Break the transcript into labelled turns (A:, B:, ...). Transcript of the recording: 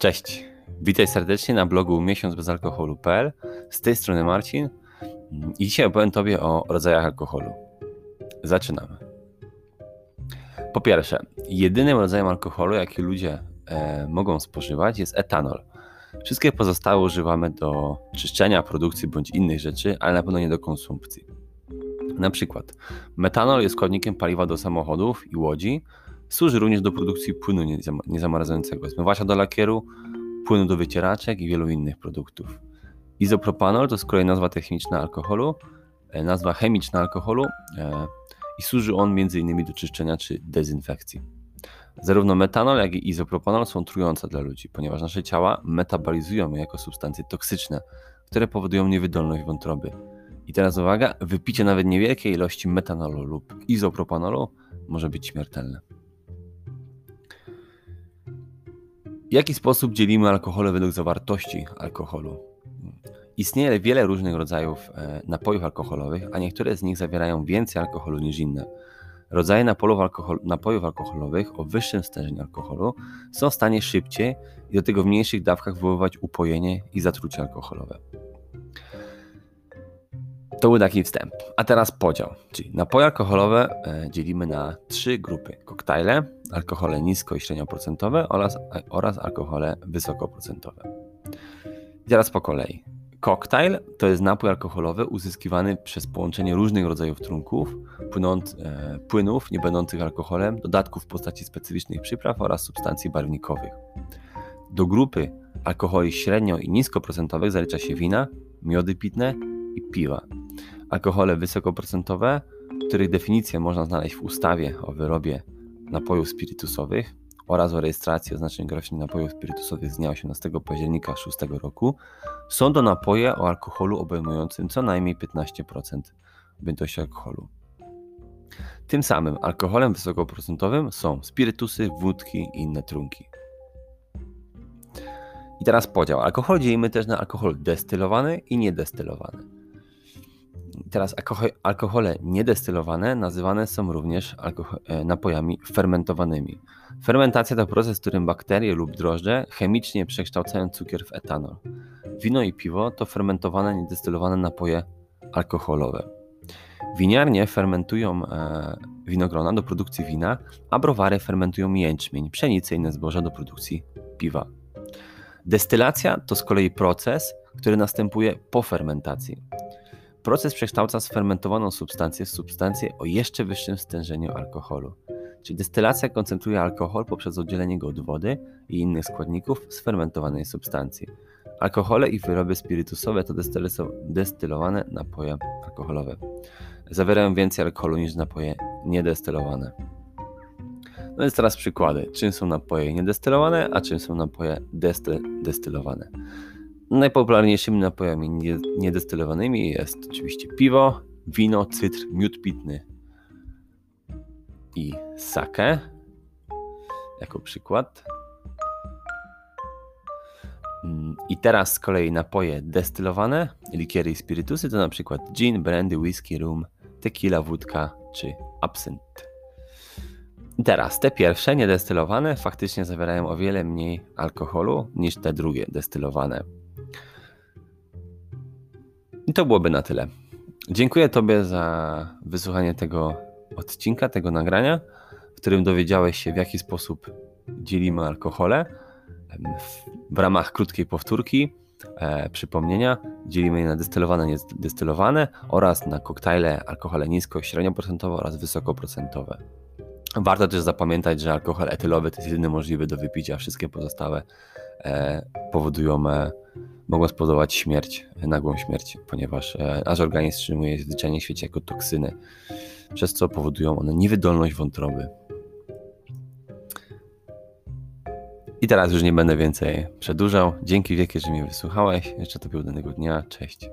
A: Cześć, witaj serdecznie na blogu miesiącbezalkoholu.pl. Z tej strony Marcin i dzisiaj opowiem Tobie o rodzajach alkoholu. Zaczynamy. Po pierwsze, jedynym rodzajem alkoholu, jaki ludzie e, mogą spożywać jest etanol. Wszystkie pozostałe używamy do czyszczenia, produkcji bądź innych rzeczy, ale na pewno nie do konsumpcji. Na przykład metanol jest składnikiem paliwa do samochodów i łodzi, Służy również do produkcji płynu niezamarzającego, zmywacza do lakieru, płynu do wycieraczek i wielu innych produktów. Izopropanol to z kolei nazwa techniczna alkoholu, e, nazwa chemiczna alkoholu e, i służy on m.in. do czyszczenia czy dezynfekcji. Zarówno metanol, jak i izopropanol są trujące dla ludzi, ponieważ nasze ciała metabolizują je jako substancje toksyczne, które powodują niewydolność wątroby. I teraz uwaga, wypicie nawet niewielkiej ilości metanolu lub izopropanolu może być śmiertelne. W jaki sposób dzielimy alkohole według zawartości alkoholu? Istnieje wiele różnych rodzajów e, napojów alkoholowych, a niektóre z nich zawierają więcej alkoholu niż inne. Rodzaje napojów alkoholowych o wyższym stężeniu alkoholu są w stanie szybciej i do tego w mniejszych dawkach wywoływać upojenie i zatrucie alkoholowe. To był taki wstęp. A teraz podział. Czyli napoje alkoholowe e, dzielimy na trzy grupy: koktajle, alkohole nisko i średnioprocentowe oraz, oraz alkohole wysokoprocentowe. I teraz po kolei. Koktajl to jest napój alkoholowy uzyskiwany przez połączenie różnych rodzajów trunków, płynąc, e, płynów nie będących alkoholem, dodatków w postaci specyficznych przypraw oraz substancji barwnikowych. Do grupy alkoholi średnio i niskoprocentowych zalicza się wina, miody pitne i piwa. Alkohole wysokoprocentowe, których definicję można znaleźć w ustawie o wyrobie napojów spirytusowych oraz o rejestracji oznaczeń groźnych napojów spirytusowych z dnia 18 października 6 roku, są to napoje o alkoholu obejmującym co najmniej 15% objętości alkoholu. Tym samym alkoholem wysokoprocentowym są spirytusy, wódki i inne trunki. I teraz podział. Alkohol dzielimy też na alkohol destylowany i niedestylowany. Teraz alkohole niedestylowane nazywane są również e, napojami fermentowanymi. Fermentacja to proces, w którym bakterie lub drożdże chemicznie przekształcają cukier w etanol. Wino i piwo to fermentowane, niedestylowane napoje alkoholowe. Winiarnie fermentują e, winogrona do produkcji wina, a browary fermentują jęczmień, pszenicę i inne zboża do produkcji piwa. Destylacja to z kolei proces, który następuje po fermentacji. Proces przekształca sfermentowaną substancję w substancję o jeszcze wyższym stężeniu alkoholu. Czyli destylacja koncentruje alkohol poprzez oddzielenie go od wody i innych składników sfermentowanej substancji. Alkohole i wyroby spirytusowe to destylowane napoje alkoholowe. Zawierają więcej alkoholu niż napoje niedestylowane. No więc teraz przykłady. Czym są napoje niedestylowane, a czym są napoje destylowane. Najpopularniejszymi napojami niedestylowanymi jest oczywiście piwo, wino, cytr, miód pitny i sake jako przykład. Mm, I teraz z kolei napoje destylowane, likiery i spirytusy to na przykład gin, brandy, whisky, rum, tequila, wódka czy absynt. Teraz te pierwsze niedestylowane faktycznie zawierają o wiele mniej alkoholu niż te drugie destylowane. I to byłoby na tyle. Dziękuję Tobie za wysłuchanie tego odcinka, tego nagrania, w którym dowiedziałeś się, w jaki sposób dzielimy alkohole. W ramach krótkiej powtórki, e, przypomnienia, dzielimy je na destylowane, niedestylowane oraz na koktajle alkohole nisko, średnioprocentowe oraz wysokoprocentowe. Warto też zapamiętać, że alkohol etylowy to jest jedyny możliwy do wypicia, wszystkie pozostałe powodują e, mogą spowodować śmierć, nagłą śmierć, ponieważ e, nasz organizm wstrzymuje je zwyczajnie w świecie jako toksyny, przez co powodują one niewydolność wątroby. I teraz już nie będę więcej przedłużał. Dzięki wielkie, że mnie wysłuchałeś. Jeszcze Tobie udanego dnia. Cześć.